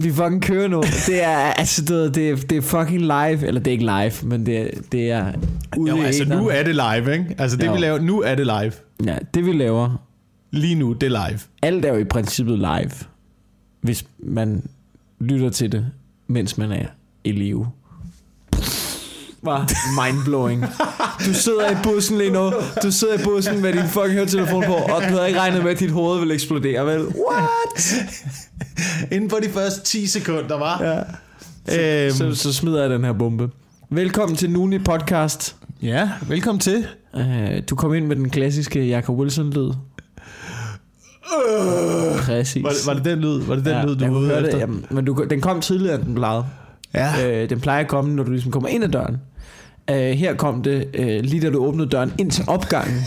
Vi fucking kører nu. Det er, altså, det, er, det er fucking live. Eller det er ikke live, men det, det er ude Jo, altså nu er det live, ikke? Altså det Jo. vi laver, nu er det live. Ja, det vi laver. Lige nu, det er live. Alt er jo i princippet live. Hvis man lytter til det, mens man er i live. Var mindblowing. Du sidder i bussen lige nu. Du sidder i bussen med din fucking høretelefon på, og du havde ikke regnet med, at dit hoved ville eksplodere, vel? What? Inden for de første 10 sekunder, var. Ja. Øhm, Så, så smider jeg den her bombe. Velkommen til Nuni Podcast. ja, velkommen til. Uh, du kom ind med den klassiske Jacob Wilson-lyd. Præcis. Var det, var det den lyd, var det den ja, lyd, du var ude høre det, efter? jamen, men du, den kom tidligere, end den plejede. Ja. Øh, den plejer at komme, når du ligesom kommer ind ad døren. Øh, her kom det, øh, lige da du åbnede døren ind til opgangen.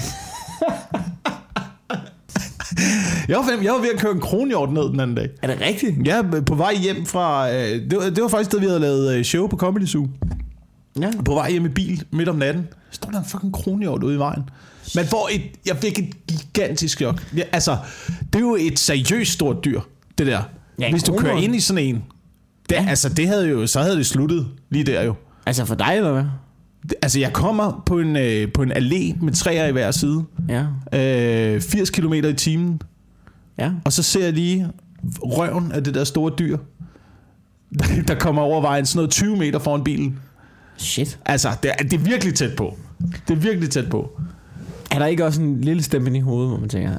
Jeg var, fandme- jeg var ved at køre en kronhjort ned den anden dag. Er det rigtigt? Ja, på vej hjem fra... Øh, det, var, det var faktisk det, vi havde lavet øh, show på Comedy Zoo. Ja. På vej hjem i bil midt om natten, står der en fucking kronhjort ude i vejen. Man får et... Jeg fik et gigantisk chok. Ja, altså, det er jo et seriøst stort dyr, det der. Ja, en Hvis du kører kronhjort. ind i sådan en... Det, altså, det havde jo, så havde det sluttet lige der jo. Altså for dig, eller hvad? Altså, jeg kommer på en, øh, på en allé med træer i hver side. Ja. Øh, 80 km i timen. Ja. Og så ser jeg lige røven af det der store dyr, der kommer over vejen sådan noget 20 meter foran bilen. Shit. Altså, det er, det er virkelig tæt på. Det er virkelig tæt på. Er der ikke også en lille stemme i hovedet, hvor man tænker...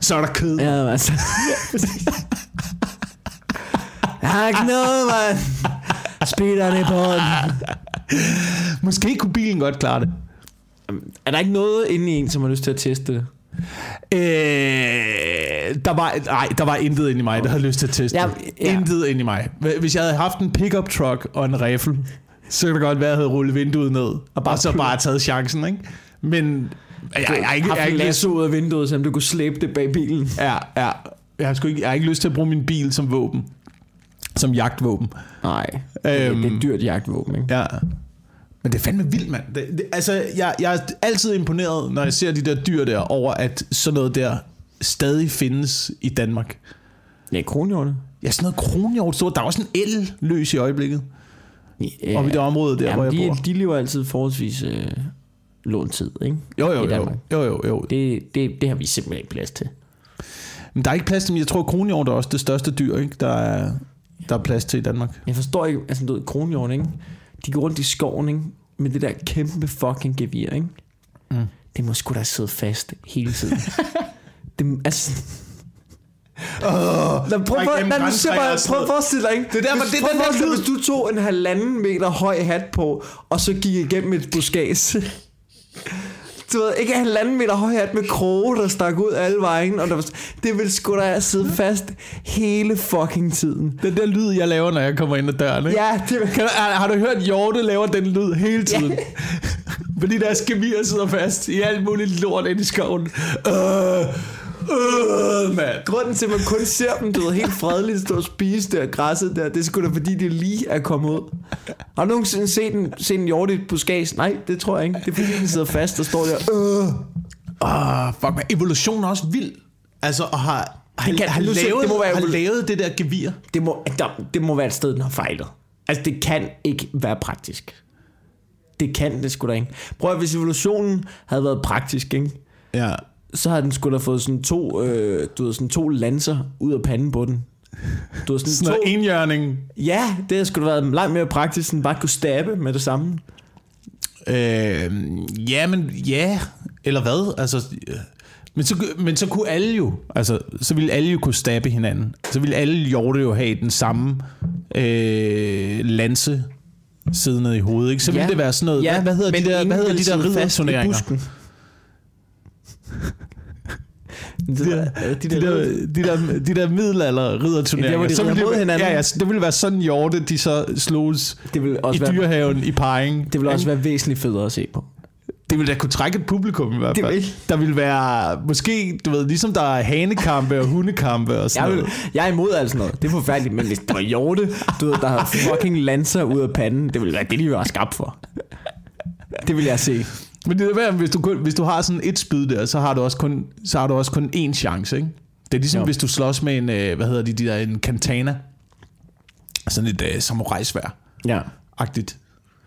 Så er der kød. Ja. Ja, altså... Jeg har ikke noget, mand. Speederen i båden. Måske kunne bilen godt klare det. Er der ikke noget inde i en, som har lyst til at teste det? Øh, der var, nej, der var intet ind i mig, der havde lyst til at teste Ja, ja. Intet ind i mig. Hvis jeg havde haft en pickup truck og en rifle, så kunne det godt være, at jeg havde rullet vinduet ned. Og, bare og så bare taget chancen, ikke? Men jeg, jeg, jeg, ikke, jeg, lyst, lasso ud af vinduet, så du kunne slæbe det bag bilen. ja, ja, jeg, har sgu ikke, jeg har ikke lyst til at bruge min bil som våben. Som jagtvåben. Nej, det, Øhm. det er et dyrt jagtvåben, ikke? Ja. Men det er fandme vildt, mand. Det, det, altså, jeg, jeg er altid imponeret, når jeg ser de der dyr der, over at sådan noget der stadig findes i Danmark. Ja, kronhjorte. Ja, sådan noget kronhjort, så der er også en el løs i øjeblikket. Ja, Oppe i det område der, hvor jeg de, bor. de lever altid forholdsvis øh, lånt tid, ikke? Jo, jo, jo. Jo, jo, jo. Det, det, det har vi simpelthen ikke plads til. Men der er ikke plads til, men jeg tror, kronhjort er også det største dyr, ikke? Der er, der er plads til i Danmark. Jeg forstår ikke, altså du ved, kronhjorte, ikke? De går rundt i skoven, ikke? Med det der kæmpe fucking gevir, ikke? Mm. Det må sgu da sidde fast hele tiden. det, altså... Oh, Lad, prøv, prøv, lad, lad, se bare, prøv at forestille dig, ikke? Det er derfor, hvis, det er prøv den der hvis du tog en halvanden meter høj hat på, og så gik igennem et buskæs. Du ved, ikke en halvanden meter høj hat med kroge, der stak ud alle vejen, og der var, det ville sgu da sidde fast hele fucking tiden. Den der lyd, jeg laver, når jeg kommer ind ad døren, ikke? Ja, det Kan har, har du hørt, Hjorte laver den lyd hele tiden? Ja. Fordi der skemier sidder fast i alt muligt lort ind i skoven. Øh, øh, mand. Grunden til, at man kun ser dem, du ved, helt fredeligt stå og spise der græsset der, det er sgu da fordi, de lige er kommet ud. Har du nogensinde set en, set en hjort i et buskæs? Nej, det tror jeg ikke. Det er fordi, den sidder fast og står der. Øh. Ah, fuck, men evolution er også vild. Altså, at have, have, kan- have, nu siger- lavet, det må være evol- lavet det der gevir. Det må, der, det må være et sted, den har fejlet. Altså, det kan ikke være praktisk. Det kan det sgu da ikke. Prøv at hvis evolutionen havde været praktisk, ikke? Ja. Så har den sgu da fået sådan to, øh, du ved, sådan to lanser ud af panden på den. Du ved, sådan, Sådan to, enhjørning. Ja, det har sgu da været langt mere praktisk, end bare at kunne stabbe med det samme. Øh, ja, men ja, eller hvad? Altså, øh, men så, men så kunne alle jo, altså, så ville alle jo kunne stabbe hinanden. Så ville alle hjorte jo have den samme øh, lanse siddende i hovedet, ikke? Så ville Ja. det være sådan noget, Ja, hvad, hvad hedder de men der, ingen hvad hedder ville de der sidde i. De der, de, der, de, der, de der middelalder ridderturneringer. Ja, der, de så ville det. Ja, ja, det ville være sådan hjorte, de så sloges Det vil i også, være, dyrehaven i Pejing. det vil også være væsentligt federe at se på. Det ville da kunne trække et publikum i hvert Det fald. vil. Der ville være, måske, du ved, ligesom der er hanekampe og hundekampe og sådan Jeg, vil, noget. jeg er imod alt sådan noget. Det er forfærdeligt, men hvis det var hjorte, du ved, der har fucking lanser ud af panden, det ville være det, de var skabt for. Det vil jeg se. Men det er værd, hvis du, kun, hvis du har sådan et spyd der, så har du også kun, så har du også kun én chance, ikke? Det er ligesom, Jo. hvis du slås med en, øh, hvad hedder de, de der, en kantana. sådan et uh, samurai-svær. Ja. agtigt.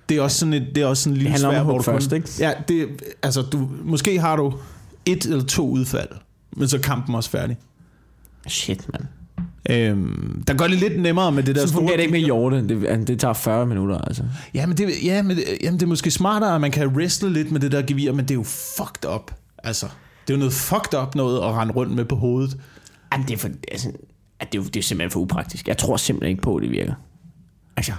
Det er også sådan et, det er også sådan en lille svær, hvor du kun- først, ikke? Ja, det, altså du, måske har du et eller to udfald, men så er kampen også færdig. Shit, mand. Øhm, der gør det lidt nemmere med det der Så fungerer store... det ikke med hjorte. Det, altså, det tager 40 minutter, altså. Ja, men det, ja, men, det- jamen, det er måske smartere, at man kan wrestle lidt med det der gevir, men det er jo fucked up. Altså, det er jo noget fucked up noget at rende rundt med på hovedet. Jamen, det er, for, altså, det, er, det er simpelthen for upraktisk. Jeg tror simpelthen ikke på, at det virker. Altså,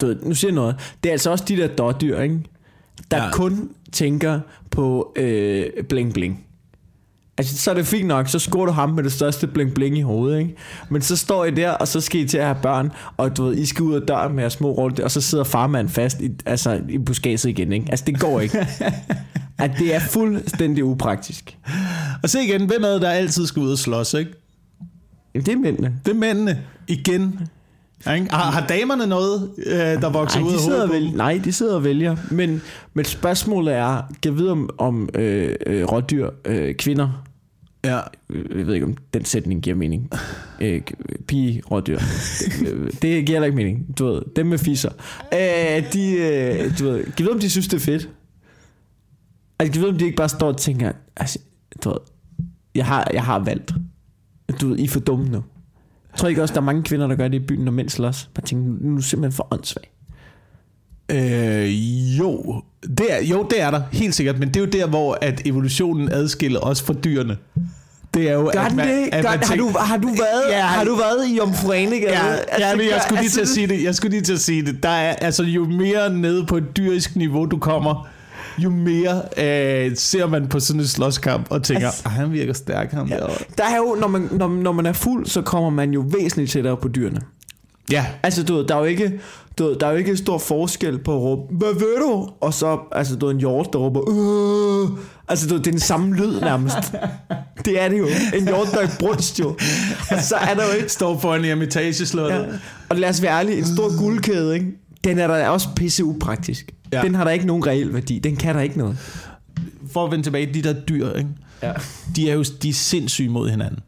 du ved, nu siger jeg noget. Det er altså også de der dårdyr, ikke? Der ja. kun tænker på øh, bling bling. Altså, så er det fint nok, så scorer du ham med det største bling bling i hovedet, ikke? Men så står I der, og så skal I til at have børn, og du ved, I skal ud af døren med jeres små rolle, og så sidder farmand fast i, altså, i buskadset igen, ikke? Altså, det går ikke. at det er fuldstændig upraktisk. Og se igen, hvem er det, der altid skal ud og slås, ikke? Jamen, det er mændene. Det er mændene. Igen. Ja, ikke? Har, har damerne noget, øh, der vokser Nej, ud af de sidder hovedet? dem? nej, de sidder og vælger. Men, men spørgsmålet er, kan vide om, om øh, øh, rådyr, øh, kvinder, Ja. øh, jeg ved ikke om den sætning giver mening, øh, pige, rådyr, det, det giver heller ikke mening, du ved, dem med fisser, øh, de, øh, du ved, kan jeg vide om de synes det er fedt? Altså, kan jeg vide om de ikke bare står og tænker, altså, du ved, jeg har, jeg har valgt, du ved, I er for dumme nu. Jeg tror ikke også, der er mange kvinder, der gør det i byen, når mænd slås. Bare tænker, nu er du simpelthen for åndssvag. Øh, jo. Det er, jo, det er der, helt sikkert. Men det er jo der, hvor at evolutionen adskiller os fra dyrene. Det er jo, Gør at man, det? at Gør, man har, tænker- du, har, du været, Ja, har du været i Jomfruenegade? Ja, Altså, ja men jeg skulle lige altså, til at sige det. Jeg skulle lige til at sige det. Der er, altså, jo mere nede på et dyrisk niveau du kommer, jo mere øh, ser man på sådan en slåskamp og tænker, Altså- altså, han virker stærk, ham ja. derovre. Der er jo, når man, når, når man er fuld, så kommer man jo væsentligt tættere på dyrene. Ja, Altså, du ved, der er jo ikke, du ved, der er jo ikke stor forskel på at råbe, hvad ved du? Og så, altså, du ved, en hjort, der råber, øh. Altså, du ved, det er den samme lyd nærmest. det er det jo. En hjort, der er brunst jo. Og så er der jo ikke... står foran ermitageslottet. Ja. Og lad os være ærlige, en stor guldkæde, ikke? Den er der også pisse upraktisk. Ja. Den har der ikke nogen reel værdi. Den kan der ikke noget. For at vende tilbage, de der dyr, ikke? Ja. de er jo de er sindssyge mod hinanden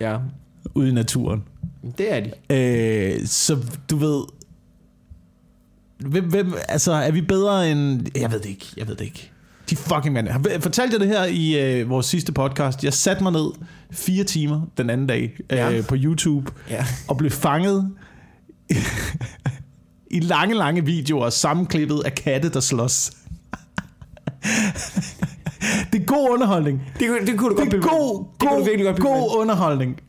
Ja, ude i naturen. det er de. Øh, så du ved... Hvem, hvem, altså, er vi bedre end... Jeg ved det ikke, jeg ved det ikke. De fucking mand. Har fortalt jeg det her i øh, vores sidste podcast. Jeg satte mig ned fire timer den anden dag øh, Ja. på YouTube Ja. og blev fanget i lange, lange videoer sammenklippet af katte, der slås. det er god underholdning. Det, det kunne du godt Det er god, det god, godt god underholdning.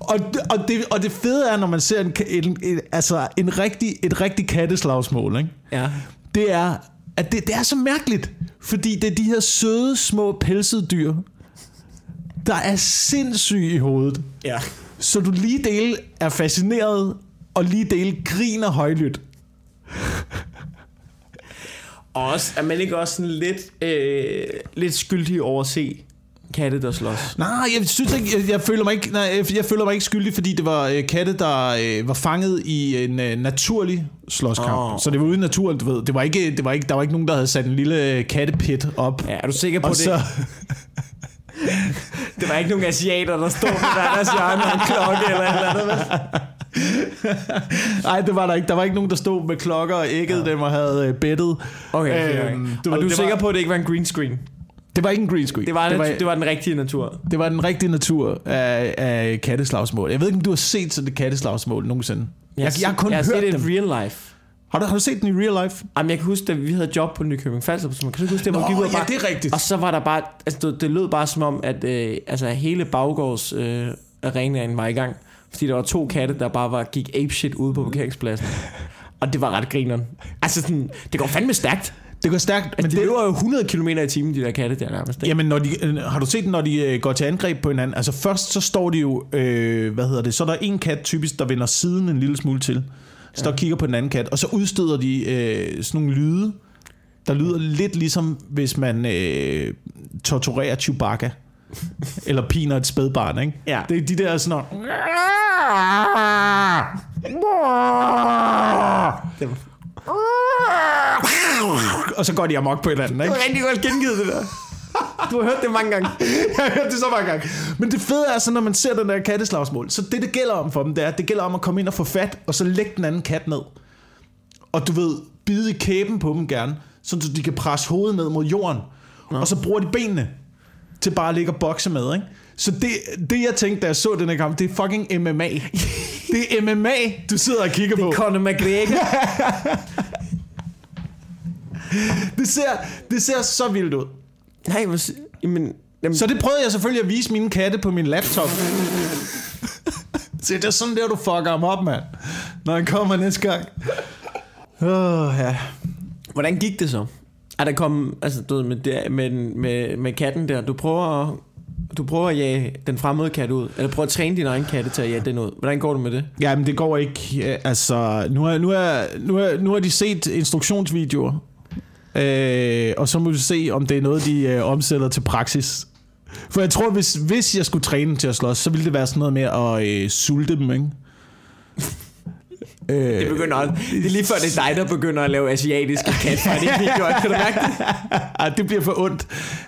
Og, og, det, og det fede er, når man ser en, en, en, altså en rigtig, et rigtig katteslagsmål, ikke? Ja. det er, at det, det er så mærkeligt, fordi det er de her søde, små, pelsede dyr, der er sindssyge i hovedet. Ja. Så du lige del er fascineret, og lige del griner højlydt. Og også, er man ikke også sådan lidt, øh, lidt skyldig over at se katte, der slås? Nej, jeg synes ikke, jeg, jeg, føler mig ikke, nej, jeg, jeg føler mig ikke skyldig, fordi det var øh, katte, der øh, var fanget i en øh, naturlig slåskamp. Oh. Så det var ude i naturen, du ved. Det var ikke, det var ikke, der var ikke nogen, der havde sat en lille øh, kattepit op. Ja, er du sikker på og det? så, Det var ikke nogen asiater, der stod på deres hjørne og en klokke eller et eller andet. nej, det var der ikke. Der var ikke nogen, der stod med klokker og æggede ja. dem og havde øh, bettet. Okay, Øhm, du og ved, du er sikker var- på, at det ikke var en green screen? Det var ikke en green screen. Det var, det var, det var den rigtige natur. det var den rigtige natur af, af katteslagsmål. Jeg ved ikke, om du har set sådan et katteslagsmål nogensinde. Jeg, jeg, har kun jeg har hørt set det i real life. Har du, har du set den i real life? Jamen, jeg kan huske, at vi havde job på Nykøbing Falster, så man kan du huske det, hvor Nå, vi og ja, bare, det er rigtigt. Og så var der bare, altså det, det lød bare som om, at øh, altså, hele baggårds øh, arenaen var i gang. Fordi der var to katte, der bare var, gik apeshit ude på parkeringspladsen. Og det var ret grineren. Altså sådan, det går fandme stærkt. Det går stærkt, Altså, men de det, løber jo 100 km i timen, de der katte der nærmest. Ikke? Jamen, når de, øh, har du set, når de øh, går til angreb på hinanden? Altså først så står de jo, øh, hvad hedder det, så er der en kat typisk, der vender siden en lille smule til. Står og kigger på den anden kat, og så udstøder de øh, sådan nogle lyde, der lyder lidt ligesom, hvis man øh, torturerer Chewbacca. Eller piner et spædbarn, ikke? Ja. Det er de der sådan noget. Det var, Og så går de amok på hinanden, det ikke? var rigtig godt gengivet, det der. Du har hørt det mange gange. Jeg har hørt det så mange gange. Men det fede er så, når man ser den der katteslagsmål, så det, det gælder om for dem, det er, at det gælder om at komme ind og få fat, og så lægge den anden kat ned. Og du ved, bide i kæben på dem gerne, så de kan presse hovedet ned mod jorden. Ja. Og så bruger de benene til bare at ligge og bokse med, ikke? Så det, det jeg tænkte, da jeg så den her kamp, det er fucking MMA. det er MMA, du sidder og kigger på. Conor McGregor. Det ser, det ser så vildt ud. Nej, s- Jamen, jamen, Så det prøvede jeg selvfølgelig at vise mine katte på min laptop. Se, det er sådan der, du fucker ham op, mand. Når han kommer næste gang. Åh, oh, ja. hvordan gik det så? Er der kommet, altså du ved, med, der, med, med, med katten der, du prøver at, du prøver at jage den fremmede kat ud, eller prøver at træne din egen katte til at jage den ud. Hvordan går det med det? Ja, men det går ikke. Øh, altså, nu har, nu har, nu har, nu har de set instruktionsvideoer. Øh, og så må vi se, om det er noget, de øh, omsætter til praksis. For jeg tror, hvis, hvis jeg skulle træne dem til at slås, så ville det være sådan noget med at øh, sulte dem, ikke? Øh, Det begynder også, det er lige før det er dig, der begynder at lave asiatiske katfighting-videoer. Kan du mærke det? Ej, det bliver for ondt.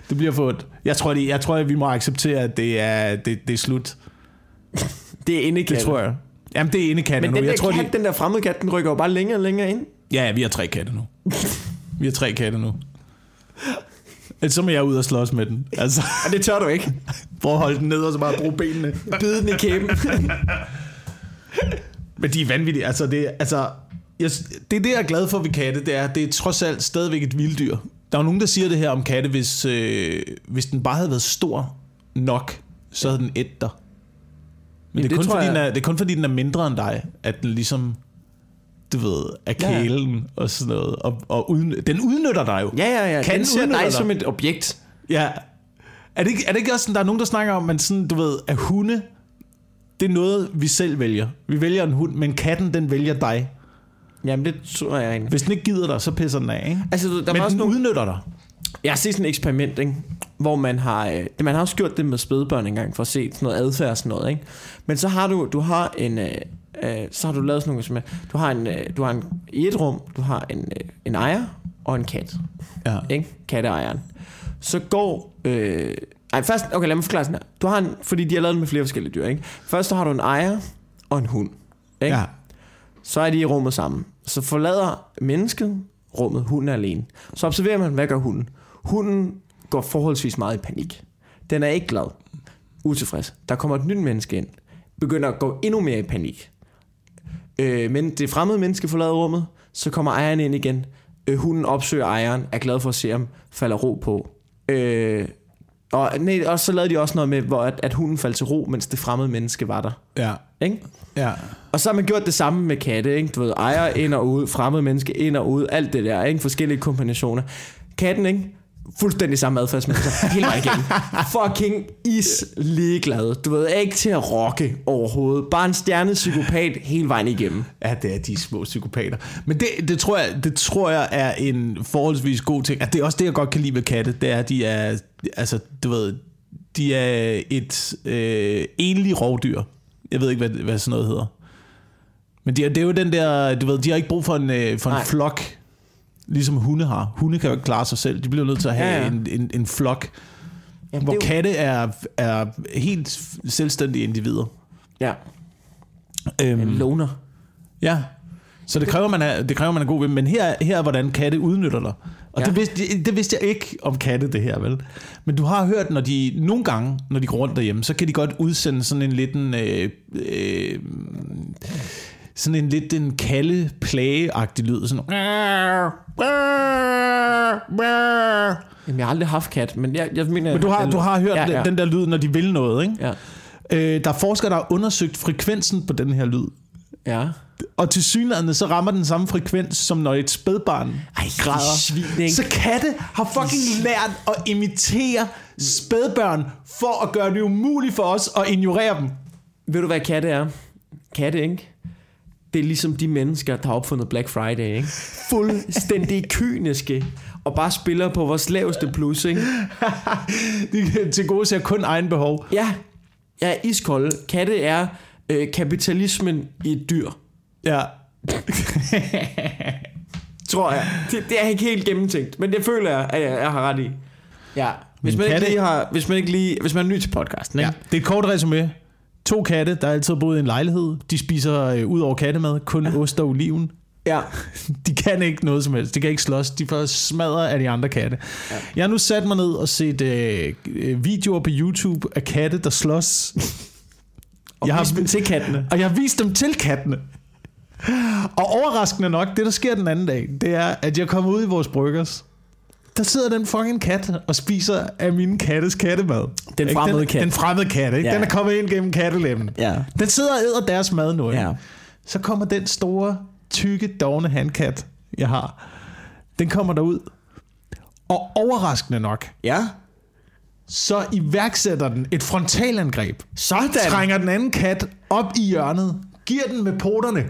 Det bliver for ondt. Jeg tror, det, jeg tror at vi må acceptere, at det er, det, det er slut. Det er indekatte. Det tror jeg. Jamen, det er indekatte Men nu. den der Jeg tror, kat, de... den der fremmede kat, den rykker jo bare længere og længere ind. Ja, vi har tre katte nu. Vi har tre katte nu. Så må jeg ud og slås med den. Altså, Og det tør du ikke. prøv at holde den ned, og så bare bruge benene. Bide den i kæben. Men de er vanvittige. Altså, det, altså, jeg, det er det, jeg er glad for ved katte, det er, det er trods alt stadigvæk et vilddyr. Der er jo nogen, der siger det her om katte, hvis, øh, hvis den bare havde været stor nok, så havde den et dig. Men Jamen, det er, det kun fordi, jeg- den er, det er kun fordi, den er mindre end dig, at den ligesom, du ved, er Ja, ja. kælen og sådan noget. Og, og udny- den udnytter dig jo. Ja, ja, ja. Katten Den ser dig dig. som et objekt. Ja. Er det, ikke, er det ikke også sådan, der er nogen, der snakker om, at sådan, du ved, at hunde, det er noget, vi selv vælger. Vi vælger en hund, men katten, den vælger dig. Jamen, det tror jeg egentlig. Hvis den ikke gider dig, så pisser den af, ikke? Altså, der Men var også den nogle... udnytter dig. Jeg har set sådan et eksperiment, ikke? hvor man har, øh, man har også gjort det med spædbørn engang, for at se sådan noget adfærd og sådan noget, ikke? Men så har du, du har en, øh, øh, så har du lavet sådan nogle, som du har en, øh, du har en, i et rum, du har en, øh, en ejer og en kat, Ja. ikke? Katteejeren. Så går, øh, ej, først, okay, lad mig forklare sådan her. Du har en, fordi de har lavet den med flere forskellige dyr, ikke? Først så har du en ejer og en hund, ikke? ja. Så er de i rummet sammen. Så forlader mennesket rummet, hunden er alene. Så observerer man, hvad gør hunden? Hunden går forholdsvis meget i panik. Den er ikke glad. Utilfreds. Der kommer et nyt menneske ind. Begynder at gå endnu mere i panik. Øh, men det fremmede menneske forlader rummet. Så kommer ejeren ind igen. Øh, hunden opsøger ejeren. Er glad for at se ham. Falder ro på. Øh, og, nej, og så lavede de også noget med, hvor at, at hunden faldt til ro, mens det fremmede menneske var der. Ja. Ikke? Ja. Og så har man gjort det samme med katte, ikke? Du ved, ejer ind og ud, fremmede menneske ind og ud, alt det der, ikke? Forskellige kombinationer. Katten, ikke? Fuldstændig samme adfærdsmønster hele vejen igennem. Fucking is ligeglad. Du ved, ikke til at rocke overhovedet. Bare en stjernet psykopat hele vejen igennem. Ja, det er de små psykopater. Men det, det, tror jeg, det tror jeg er en forholdsvis god ting. At det er også det, jeg godt kan lide ved katte. Det er, at de er, altså, du ved, de er et øh, enlig rovdyr. Jeg ved ikke, hvad, hvad sådan noget hedder. Men de er, det er jo den der, du ved, de har ikke brug for en, øh, for en Nej. flok, ligesom hunde har. Hunde kan jo ikke klare sig selv. De bliver nødt til at have Ja, ja. En, en, en flok, Jamen, hvor det er jo- katte er, er helt selvstændige individer. Ja, Øhm, en loner. Ja. Så det kræver, man er, det kræver, man er god ved. Men her, her er, hvordan katte udnytter dig. Og Ja. det, vidste, det vidste jeg ikke om katte, det her, vel? Men du har hørt, når de nogle gange, når de går rundt derhjemme, så kan de godt udsende sådan en lidt en... Øh, øh, sådan en lidt en kalde, plageagtig lyd. Sådan, Jamen, jeg har aldrig haft kat, men jeg, jeg mener... men du har, du har hørt ja, ja, den der lyd, når de vil noget, ikke? Ja, Øh, der er forskere, der har undersøgt frekvensen på den her lyd. ja. Og til synligheden, så rammer den samme frekvens, som når et spædbarn Ej, græder. de svin? Så katte har fucking lært at imitere spædbørn, for at gøre det umuligt for os at ignorere dem. Ved du, hvad katte er? Katte, ikke? Det er ligesom de mennesker, der har opfundet Black Friday, ikke? Fuldstændig kyniske, og bare spiller på vores laveste plus, ikke? De til gode ser kun egen behov. Ja, jeg er iskold. Katte er øh, kapitalismen i et dyr, Ja. tror jeg. Det, det er ikke helt gennemtænkt, men det føler jeg, at jeg, jeg har ret i. Ja. Hvis man, ikke lige har, hvis man ikke lige, hvis man er ny til podcasten, ikke? Ja, det er et kort resume. To katte, der altid har boet i en lejlighed. De spiser øh, ud over kattemad kun ja. ost og oliven. Ja. De kan ikke noget som helst. De kan ikke slås. De får smadret af de andre katte. Ja. Jeg har nu sat mig ned og set øh, øh, videoer på YouTube af katte, der slås. Og Jeg har- dem til kattene. Og jeg har vist dem til kattene. Og overraskende nok, det der sker den anden dag, det er, at jeg kommer ud i vores bryggers. Der sidder den fucking kat og spiser af min kattes kattemad. Den fremmede den, kat. Den fremmede kat, ikke? Ja. Den er kommet ind gennem kattelemmen. Ja. Den sidder og æder deres mad nu. Ikke? Ja. Så kommer den store, tykke, dogne handkat, jeg har. Den kommer derud. Og overraskende nok, Ja. så iværksætter den et frontalangreb. Sådan. Trænger den anden kat op i hjørnet. Giver den med poterne.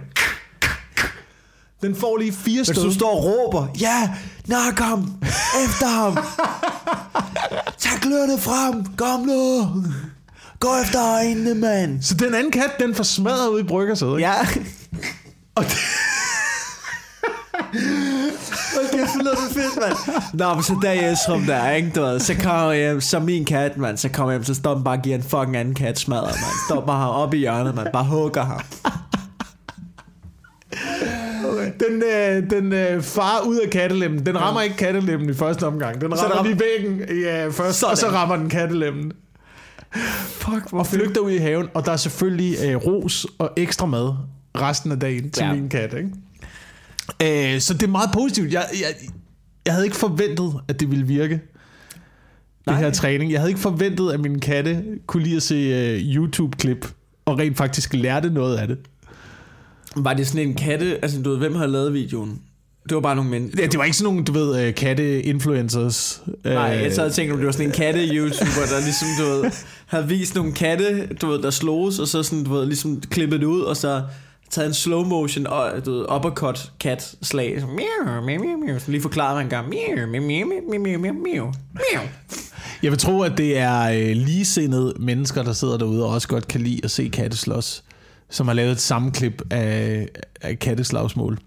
Den får lige fire stød. du står og råber, ja, nak ham, efter ham. Tag glørne frem, kom nu. Gå efter øjnene, mand. Så den anden kat, den får smadret ud i bryggersædet. ikke? Ja. Og det, Okay, det lyder det fedt, mand. Nå, men så der er Esrum der, ikke? Du ved, så kommer jeg hjem, så min kat, mand, så kommer jeg hjem, så står den bare og giver en fucking anden kat smadret, mand. Står bare ham op i hjørnet, man, bare hugger ham. den, øh, den øh, far ud af kattelemmen. Den rammer ikke kattelemmen i første omgang. Den rammer ram- lige væggen ja, først, Sådan. og så rammer den kattelemmen. Fuck, Og flygter ud i haven, og der er selvfølgelig øh, ros og ekstra mad resten af dagen til Ja. ja. min kat. Ikke? Øh, så det er meget positivt. Jeg, jeg, jeg havde ikke forventet, at det ville virke. Det Nej. her træning. Jeg havde ikke forventet, at min katte kunne lide at se øh, YouTube-klip og rent faktisk lærte noget af det. Var det sådan en katte, altså du ved, hvem har lavet videoen? Det var bare nogle mennesker. Ja, det var ikke sådan nogle, du ved, øh, katte-influencers. Nej, jeg sad og tænkte, om det var sådan en katte-youtuber, der ligesom, du ved, havde vist nogle katte, du ved, der sloges, og så sådan, du ved, ligesom klippet det ud, og så taget en slow motion og du ved, uppercut cat slag. Så, miau, miau, miau, miau. Så lige forklaret man en gang. Miau, miau, miau, miau, miau, miau. Jeg vil tro, at det er øh, ligesindede mennesker, der sidder derude og også godt kan lide at se katte slås, som har lavet et sammenklip af, af katteslagsmål.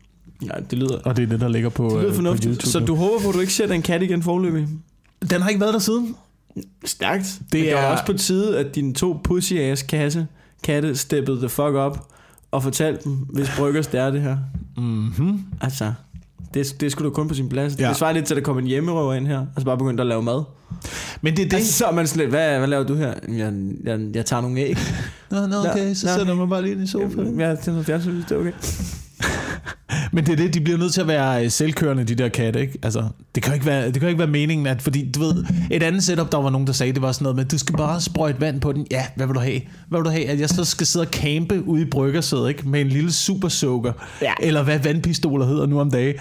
Ja, det lyder, Og det er det, der ligger på, det øh, lyder på fornuftigt. YouTube. Så du håber på, at du ikke ser den kat igen forløbig? Den har ikke været der siden. Stærkt. Det, Det er også på tide, at dine to pussy ass kasse, katte steppede the fuck up og fortalte dem, hvis Bryggers det er det her. Mm-hmm. Altså, det, det skulle da kun på sin plads. Ja. Det svarer lidt til, at der kommer en hjemmerøver ind her, og så bare begyndte at lave mad. Men det er Det. Altså, så er man sådan lidt, hvad, hvad laver du her? Jeg, jeg, jeg tager nogle æg. Nå, nå, okay, så Nå. sætter man bare lige ind i sofaen. Ja, det er noget fjernsyn, det er okay. Men det er det, de bliver nødt til at være øh, selvkørende, de der katte, ikke? Altså, det kan jo ikke være, det kan ikke være meningen, at, fordi du ved, et andet setup, der var nogen, der sagde, det var sådan noget med, du skal bare sprøjte vand på den. Ja, hvad vil du have? Hvad vil du have? At jeg så skal sidde og campe ude i bryggersædet, ikke? Med en lille super soaker. Ja. Eller hvad vandpistoler hedder nu om dagen.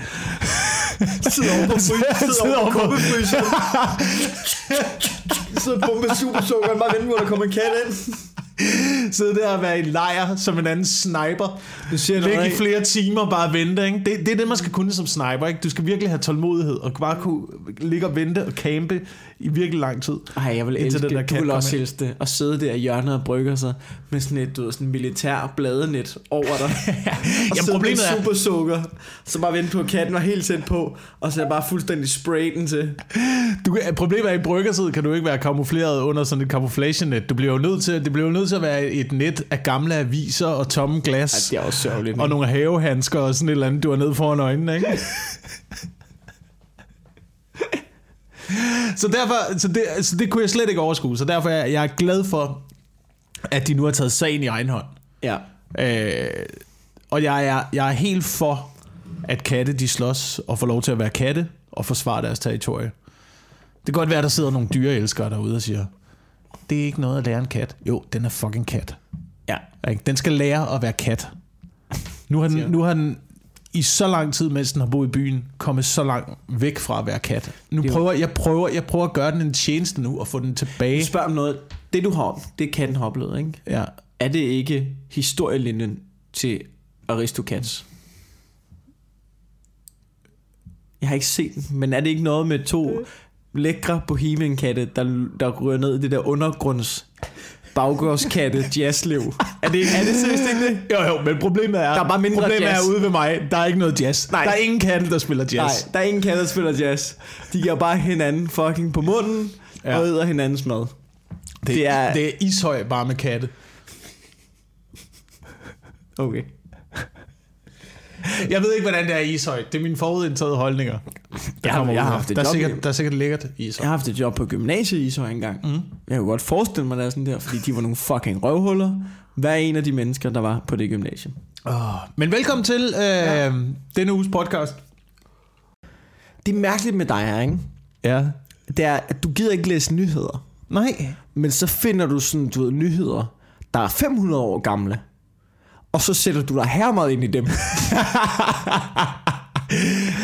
Sidder over på Sidder over på- kummefrysen. Sidder og bombe super sukker, og bare venter på, at der kommer en kat ind. Sidde der og være i lejr som en anden sniper. Du siger noget, Ligge i ikke? flere timer og bare vente. Ikke? Det, det er det, man skal kunne som sniper. Ikke? Du skal virkelig have tålmodighed og bare kunne ligge og vente og campe i virkelig lang tid. Ej, jeg vil elske den der det. Du vil også elske det. Og sidde der i hjørnet og brygger sig med sådan et, du ved, sådan militær bladenet over dig. og Jamen, problemet med er- super sukker. Så bare vente på, at katten var helt tæt på. Og så bare fuldstændig spray den til. Du, problemet er, at i bryggersid kan du ikke være kamufleret under sådan et camouflage-net. Du bliver jo nødt til, det bliver jo nødt til at være et net af gamle aviser og tomme glas. Ej, det er også sørgeligt. og nogle havehandsker og sådan et eller andet, du har ned foran øjnene, ikke? så derfor, så det, så det kunne jeg slet ikke overskue, så derfor er jeg, jeg er glad for, at de nu har taget sagen i egen hånd. Ja. Øh, og jeg er, jeg er helt for, at katte de slås og får lov til at være katte og forsvare deres territorie. Det kan godt være, at der sidder nogle dyreelskere derude og siger, det er ikke noget at lære en kat. Jo, den er fucking kat. Ja. Den skal lære at være kat. Nu har, den, nu har den i så lang tid, mens den har boet i byen, kommet så langt væk fra at være kat. Nu Det jo- prøver jeg prøver, jeg prøver at gøre den en tjeneste nu og få den tilbage. Spørg om noget. Det du har, det katten har oplevet, ikke? Ja. Er det ikke historielinjen til Aristocats? Jeg har ikke set den, men er det ikke noget med to lækre bohemian-katte, der, der ryger ned i det der undergrunds baggårdskatte jazzliv? Er det, er det seriøst ikke det? Jo, jo, men problemet er, Der er bare mindre problemet jazz. er ude ved mig, der er ikke noget jazz. Nej. Der er ingen katte, der spiller jazz. Nej, der er ingen katte, der spiller jazz. De giver bare hinanden fucking på munden. Ja. og æder hinandens mad. Det, Det er- er, det er ishøj bare med katte. Okay. Jeg ved ikke, hvordan det er i ishøj. Det er mine forudindtaget holdninger. der Jeg har- jeg har haft et der er, job sikkert, der er sikkert lækkert i ishøj. Jeg har haft et job på gymnasiet i Ishøj engang. Mm. Jeg kunne godt forestille mig, at det er sådan der, fordi de var nogle fucking røvhuller. Hver en af de mennesker, der var på det gymnasium. Oh. Men velkommen til øh, ja. denne uges podcast. Det er mærkeligt med dig her, ikke? Ja. Det er, at du gider ikke læse nyheder. Nej. Men så finder du sådan, du ved, nyheder, der er 500 år gamle. Og så sætter du dig her meget ind i dem.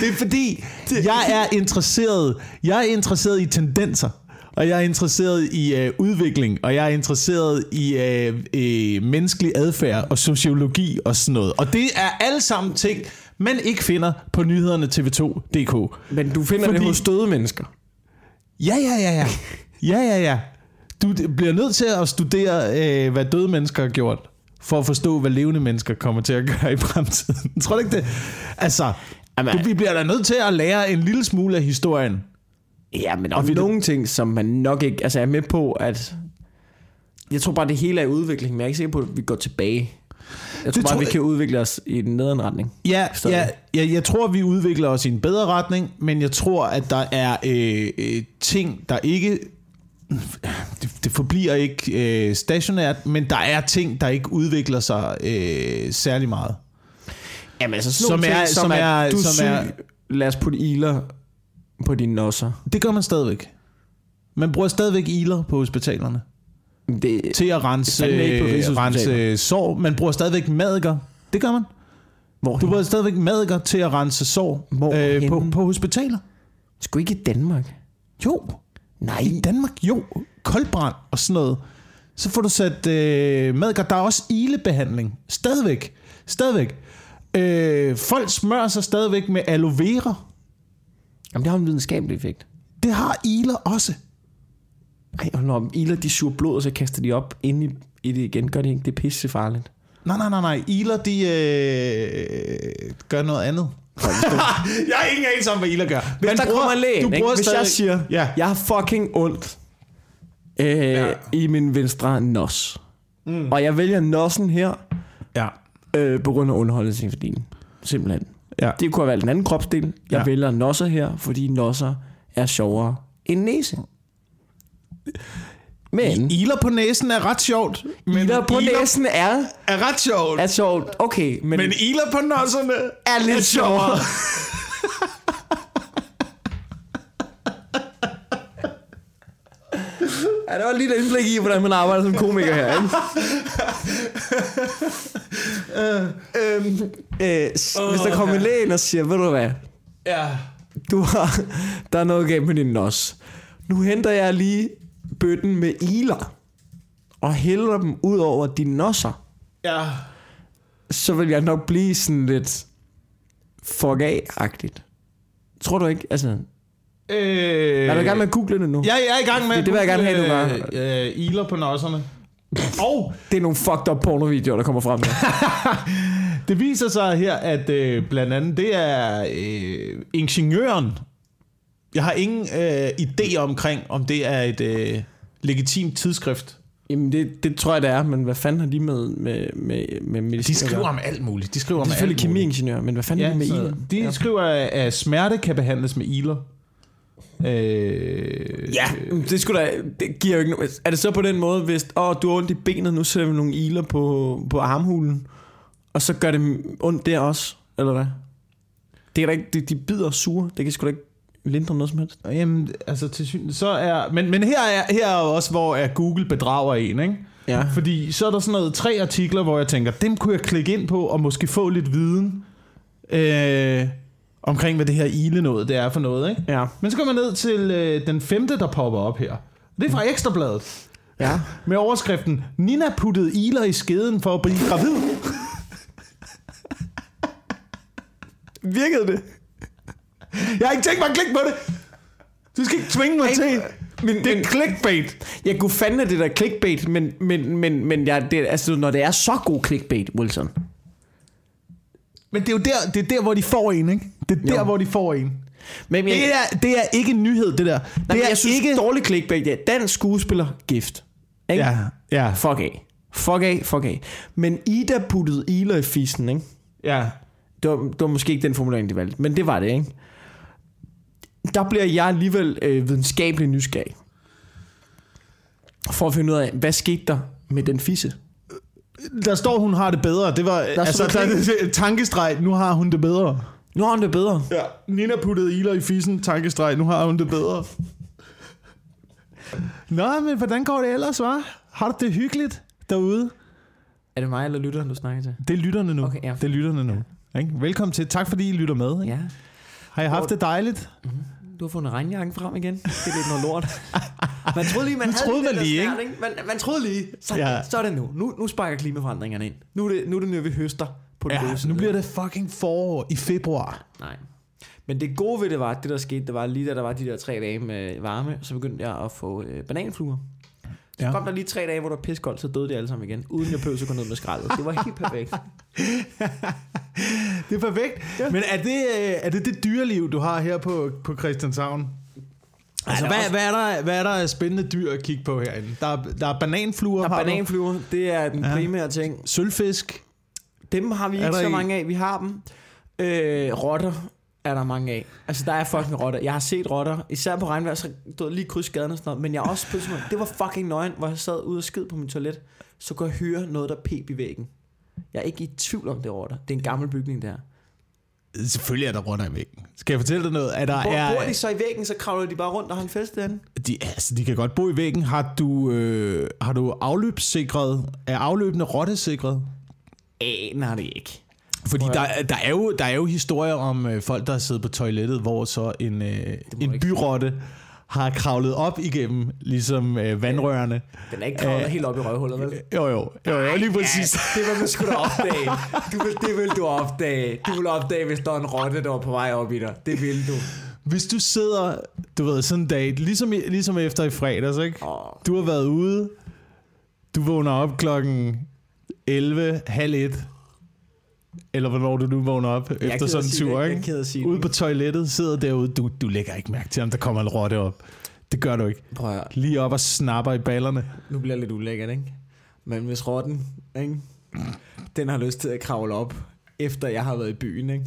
Det er fordi, jeg er interesseret, jeg er interesseret i tendenser. Og jeg er interesseret i øh, udvikling, og jeg er interesseret i øh, øh, menneskelig adfærd og sociologi og sådan noget. Og det er alle sammen ting, man ikke finder på nyhederne tv2.dk. Men du finder Fordi... Det hos døde mennesker. Ja, ja, ja, ja. Ja, ja, ja. Du bliver nødt til at studere, øh, hvad døde mennesker har gjort, for at forstå, hvad levende mennesker kommer til at gøre i fremtiden. Tror du ikke det? Altså, Jamen, du, vi bliver da nødt til at lære en lille smule af historien. Ja, men om nogle ting, som man nok ikke... Altså, jeg er med på, at... Jeg tror bare, det hele er i udvikling, men jeg er ikke sikker på, at vi går tilbage. Jeg tror Det bare, tror vi kan udvikle os i den nederen retning. Ja, Stadig. ja, ja, jeg tror, vi udvikler os i en bedre retning, men jeg tror, at der er øh, øh, ting, der ikke... Det, det forbliver ikke øh, stationært, men der er ting, der ikke udvikler sig øh, særlig meget. Jamen, altså Som er- som er- du som syg, er- lad os putte iler på dine nosser. Det gør man stadigvæk. Man bruger stadigvæk iler på hospitalerne Det, til at rense, på øh, rense sår. Man bruger stadigvæk madikker. Det gør man. hvor Du bruger stadigvæk madikker til at rense sår øh, på, på hospitaler. Sgu ikke i Danmark. Jo. Nej. I Danmark, jo. Koldbrand og sådan noget. Så får du sat øh, madikker. Der er også ilebehandling. Stadigvæk. Stadigvæk. Øh, folk smører sig stadigvæk med aloe vera. Jamen, det har en videnskabelig effekt. Det har iler også. Ej, og når iler, de suger blod, og så kaster de op ind i, i det igen, gør de ikke? Det er pisse farligt. Nej, nej, nej, nej. Iler, de øh, gør noget andet. jeg har ingen anelse om, hvad iler gør. Hvis Man der bruger- kommer en læge, du ikke? hvis stadig- jeg siger, Ja. jeg har fucking ondt øh, ja. i min venstre nos, mm. og jeg vælger nossen her, Ja. øh, på grund af underholdningsværdien. Simpelthen. Ja. Det kunne have valgt en anden kropsdel. Jeg ja. vælger nosser her, fordi nosser er sjovere end næse. Men Iler på næsen er ret sjovt. Men iler på næsen er, er ret sjovt. er sjovt. Okay, men, men iler på nosserne er lidt sjovere. Ja, det var lige et indblik i, hvordan man arbejder som komiker her. Ikke? øhm, øh, s- hvis der kommer en læge ind og siger, ved du hvad, Ja. du har, der er noget galt med din nos. Nu henter jeg lige bøtten med iler og hælder dem ud over dine nosser. Ja. Så vil jeg nok blive sådan lidt fuck af-agtigt. Tror du ikke? Altså, Øh, er du i gang med at google det nu? Ja, jeg er i gang med Det- det vil jeg gerne have, du gør. Øh, øh, iler på nosserne. Og Det er nogle fucked up pornovideoer, der kommer frem nu. det viser sig her, at øh, blandt andet det er øh, ingeniøren. Jeg har ingen øh, idé omkring, om det er et øh, legitimt tidsskrift. Jamen, det, det tror jeg, det er, men hvad fanden har de med, med, med, med medicin De skriver om alt muligt. De skriver om er selvfølgelig kemiingeniør, men hvad fanden Ja, er det med iler? de ja. skriver, at smerte kan behandles med iler. Øh, Ja, det, skulle da, det giver jo ikke no- Er det så på den måde, hvis åh, du har ondt i benet, nu sætter vi nogle iler på, på armhulen, og så gør det ondt der også, eller hvad? Det er da ikke, de, de bider sure, det kan sgu da ikke lindre noget som helst. Jamen, altså til syn, så er... Men, men her er, her er også, hvor er Google bedrager en, ikke? Ja. Fordi så er der sådan noget tre artikler, hvor jeg tænker, dem kunne jeg klikke ind på og måske få lidt viden øh, omkring, hvad det her ile noget, det er for noget, ikke? Ja. Men så går man ned til øh, den femte, der popper op her. Det er fra Ekstrabladet. Ja. Med overskriften, Nina puttede iler i skeden for at blive gravid. Virkede det? Jeg har ikke tænkt mig at klikke på det. Du skal ikke tvinge mig til. Men, Det er clickbait. Jeg kunne fandme det der clickbait, men, men, men, men jeg, det, altså, når det er så god clickbait, Wilson. Men det er jo der, det er der hvor de får en, ikke? Det er der, Jo. hvor de får en. Men jeg, Det er, det er ikke en nyhed, det der. nej, det men er jeg synes, ikke... dårlig clickbait, det er dansk skuespiller gift. Ikke? Ja, ja, Fuck af. Fuck af, fuck af. Men Ida puttede Ila i fissen, ikke? ja. Det var, det var måske ikke den formulering, de valgte, men det var det, ikke? Der bliver jeg alligevel øh, videnskabelig nysgerrig. For at finde ud af, hvad skete der med den fisse? Der står, hun har det bedre. Det var, der altså, står der, der- er tankestreg, nu har hun det bedre. Nu har hun det bedre. Ja. Nina puttede Ila i fissen, tankestreg, nu har hun det bedre. Nå, men hvordan går det ellers, var? Har du det hyggeligt derude? Er det mig eller lytteren, du snakker til? Det er lytterne nu. Okay, ja. Det er lytterne nu. Ikke? Velkommen til. Tak fordi I lytter med. Ikke? Ja. Har I haft det dejligt? Du har fundet regnjakken frem igen. Det er lidt noget lort. Man troede lige, man havde troede det man lige, snert, ikke? Man, man troede lige. Så, Ja. så er det nu. nu. Nu sparker klimaforandringerne ind. Nu er det, nu er det nu, vi høster på den Ja, nu bliver det fucking forår i februar. Nej. Men det gode ved det var, at det der skete, det var lige da der var de der tre dage med varme, så begyndte jeg at få øh, bananfluer. Så Ja. kom der lige tre dage, hvor der var piskoldt, så døde de alle sammen igen, uden jeg behøvede at gå ned med skraldet. Det var helt perfekt. Det er perfekt. Ja. Men er det, øh, er det det dyreliv, du har her på, på Christianshavn? Altså, hvad, også- hvad, er der, hvad er der spændende dyr at kigge på herinde? Der er, der er bananfluer, Der er bananfluer, det er den Ja. primære ting. Sølvfisk. Dem har vi Er ikke så mange af. Vi har dem. Øh, rotter er der mange af. Altså, der er fucking rotter. Jeg har set rotter, især på regnvejr, så du ved, lige kryds gaden og sådan noget. Men jeg også sådan det var fucking nøgen, hvor jeg sad ude og skid på min toilet. Så kunne jeg høre noget, der pep i væggen. Jeg er ikke i tvivl om, det er rotter. Det er en gammel bygning der. Selvfølgelig er der rotter i væggen. Skal jeg fortælle dig noget? Er der, Bor, er, bor de så i væggen, så kravler de bare rundt og har en fest derinde? de, altså, de kan godt bo i væggen. Har du, øh, har du afløbssikret? Er afløbende rottesikret? Aner det ikke. Fordi der, der, er jo, der er jo historier om øh, folk, der har siddet på toilettet, hvor så en, øh, du en ikke byrotte har kravlet op igennem ligesom øh, vandrørene. Den er ikke kravlet Øh, helt op i røvhullet, vel? Jo, jo, jo, jo lige præcis. Ja, det vil man sgu da opdage. Du vil, det vil du opdage. Du vil opdage, hvis der er en rotte, der var på vej op i dig. Det vil du. Hvis du sidder, du ved, sådan en dag, ligesom, ligesom efter i fredags, ikke? Åh. Du har været ude, du vågner op klokken 11, halv et, eller hvornår du nu vågner op er efter sådan en tur. Jeg ikke? sige Ude på toilettet, sidder derude, du, du lægger ikke mærke til, om der kommer en rotte op. Det gør du ikke. Prøv at. Lige op og snapper i ballerne. Nu bliver det lidt ulækkert, ikke? Men hvis rotten, ikke? Den har lyst til at kravle op, efter jeg har været i byen, ikke?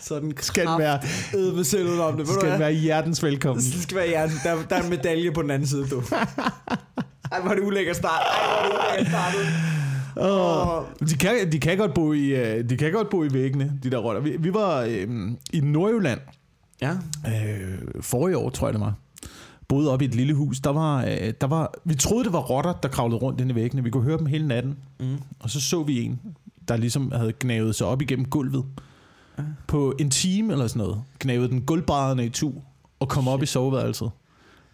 Så den Skal den være, med selv om det. Skal den være hjertens velkommen. Det skal være hjernen. Der, der er en medalje på den anden side, du. Ej, hvor er det ulækkert start. Ej, hvor er det ulækkert startet. Åh. De kan, de, kan godt bo i, øh, de kan godt bo i væggene, de der rotter. Vi, vi var øh, i Nordjylland Ja. øh, forrige år, tror jeg det var. Boede op i et lille hus. Der var, øh, der var, vi troede, det var rotter, der kravlede rundt inde i væggene. Vi kunne høre dem hele natten. Mm. Og så så vi en, der ligesom havde gnavet sig op igennem gulvet. På en time eller sådan noget. Gnavede den gulvbrædderne i tu og kom op i soveværelset.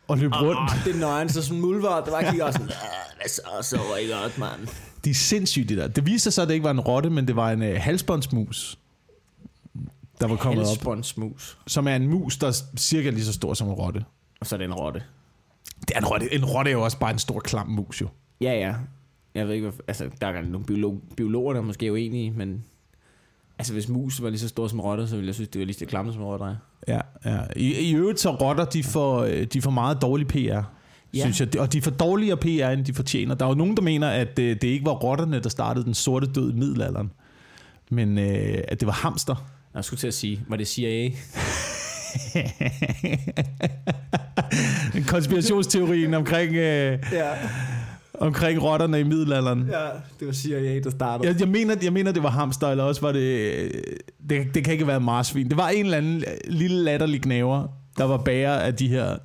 Og løb rundt. Oh, det er nøgen, så sådan mulvar, der var kigge også sådan, "Ah, hvad så, var I godt, mand. De er sindssyge, de der. Det viste sig så, at det ikke var en rotte, men det var en øh, halsbåndsmus, der var kommet op. Halsbåndsmus. Som er en mus, der er cirka lige så stor som en rotte. Og så er det en rotte. Det er en rotte. En rotte er jo også bare en stor klam mus, jo. Ja, ja. Jeg ved ikke, hvad, altså, der er nogle biolog, biologer, der er måske uenige, men altså, hvis mus var lige så stor som rotter, så ville jeg synes, det var lige så klamt som rotter. er. Ja, ja. I, I øvrigt så rotter, de får, øh, de får meget dårlig PR, ja. Synes jeg. Og de får dårligere PR, end de fortjener. Der er jo nogen, der mener, at øh, det ikke var rotterne, der startede den sorte død i middelalderen. Men øh, at det var hamster. Jeg skulle til at sige, var det CIA? Konspirationsteorien omkring, øh, Ja, omkring rotterne i middelalderen. ja det var CIA, der startede. Jeg, jeg, mener, jeg mener, det var hamster, eller også var det, øh, det... Det kan ikke være marsvin. Det var en eller anden lille latterlig gnaver, der var bærer af de her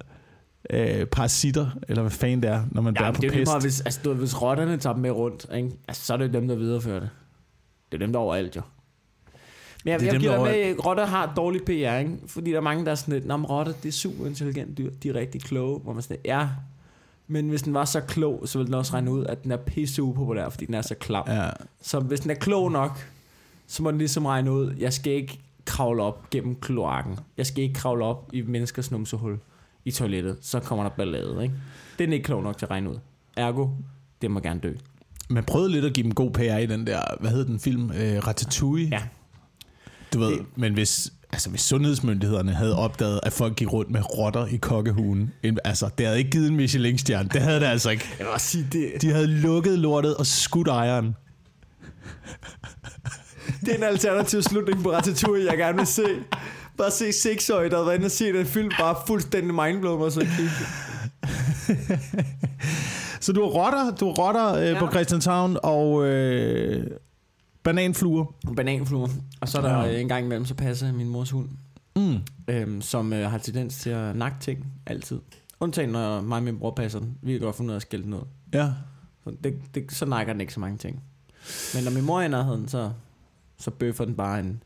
øh, parasitter, eller hvad fanden det er, når man Ja, bærer på det er pest. meget, hvis, altså, du, hvis rotterne tager dem med rundt, ikke? Altså, så er det jo dem, der viderefører det. Det er dem, der er overalt, jo. Men jeg, Det er jeg dem, giver er med, at rotter har dårlig PR, ikke? Fordi der er mange, der er sådan lidt, Nå, rotter, det er super intelligent dyr, de er rigtig kloge. Hvor man sådan, ja, men hvis den var så klog, så ville den også regne ud, at den er pisse upopulær, fordi den er så klam. Ja. Så hvis den er klog nok, så må den ligesom regne ud, jeg skal ikke kravle op gennem kloakken. Jeg skal ikke kravle op i menneskers numsehul i toilettet. Så kommer der ballade, ikke? Det er den ikke klog nok til at regne ud. Ergo, det må gerne dø. Man prøvede lidt at give dem god PR i den der, hvad hed den film? Øh, Ratatouille. Ja. Du ved, Det- men hvis... altså hvis sundhedsmyndighederne havde opdaget, at folk gik rundt med rotter i kokkehugen, en- altså det havde ikke givet en Michelin-stjerne. Det havde det altså ikke. Jeg vil sige, det, De havde lukket lortet og skudt ejeren. det er en alternativ slutning på Ratatouille, jeg gerne vil se. Bare se seksårige, der har været inde og se den film, bare fuldstændig mindblown og så kigge. Så du har rotter, du har rotter øh, ja. på. Christianshavn og øh, bananfluer. Bananfluer. Og så er der Ja. ja. en gang imellem, så passer min mors hund, Mm. øhm, som øh, har tendens til at nakke ting altid. Undtagen når mig og min bror passer den. Vi kan godt finde ud af at skælde den ud. Ja. Så, det, det, så nakker den ikke så mange ting. Men når min mor er i nærheden, så, så bøffer den bare en...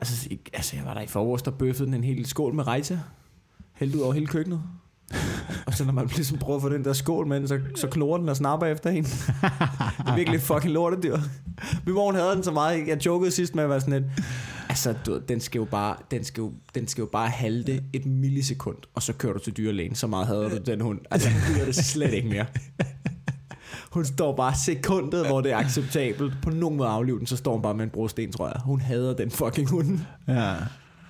Altså, altså, jeg var der i forgårs, der bøffede den en hel skål med rejse. Hældt ud over hele køkkenet. og så når man ligesom prøver at få den der skål med den, så, så klorer den og snapper efter en. det er virkelig fucking lortedyr. Min mor havde den så meget. Jeg jokede sidst med at være sådan lidt... Altså, du, den skal jo bare, den skal jo, den skal jo bare halte et millisekund, og så kører du til dyrlægen. Så meget hader du den hund. Altså, den gider det slet ikke mere. Hun står bare sekundet, hvor det er acceptabelt. På nogen måde aflive den, så står hun bare med en brosten, tror jeg. Hun hader den fucking hund. Ja.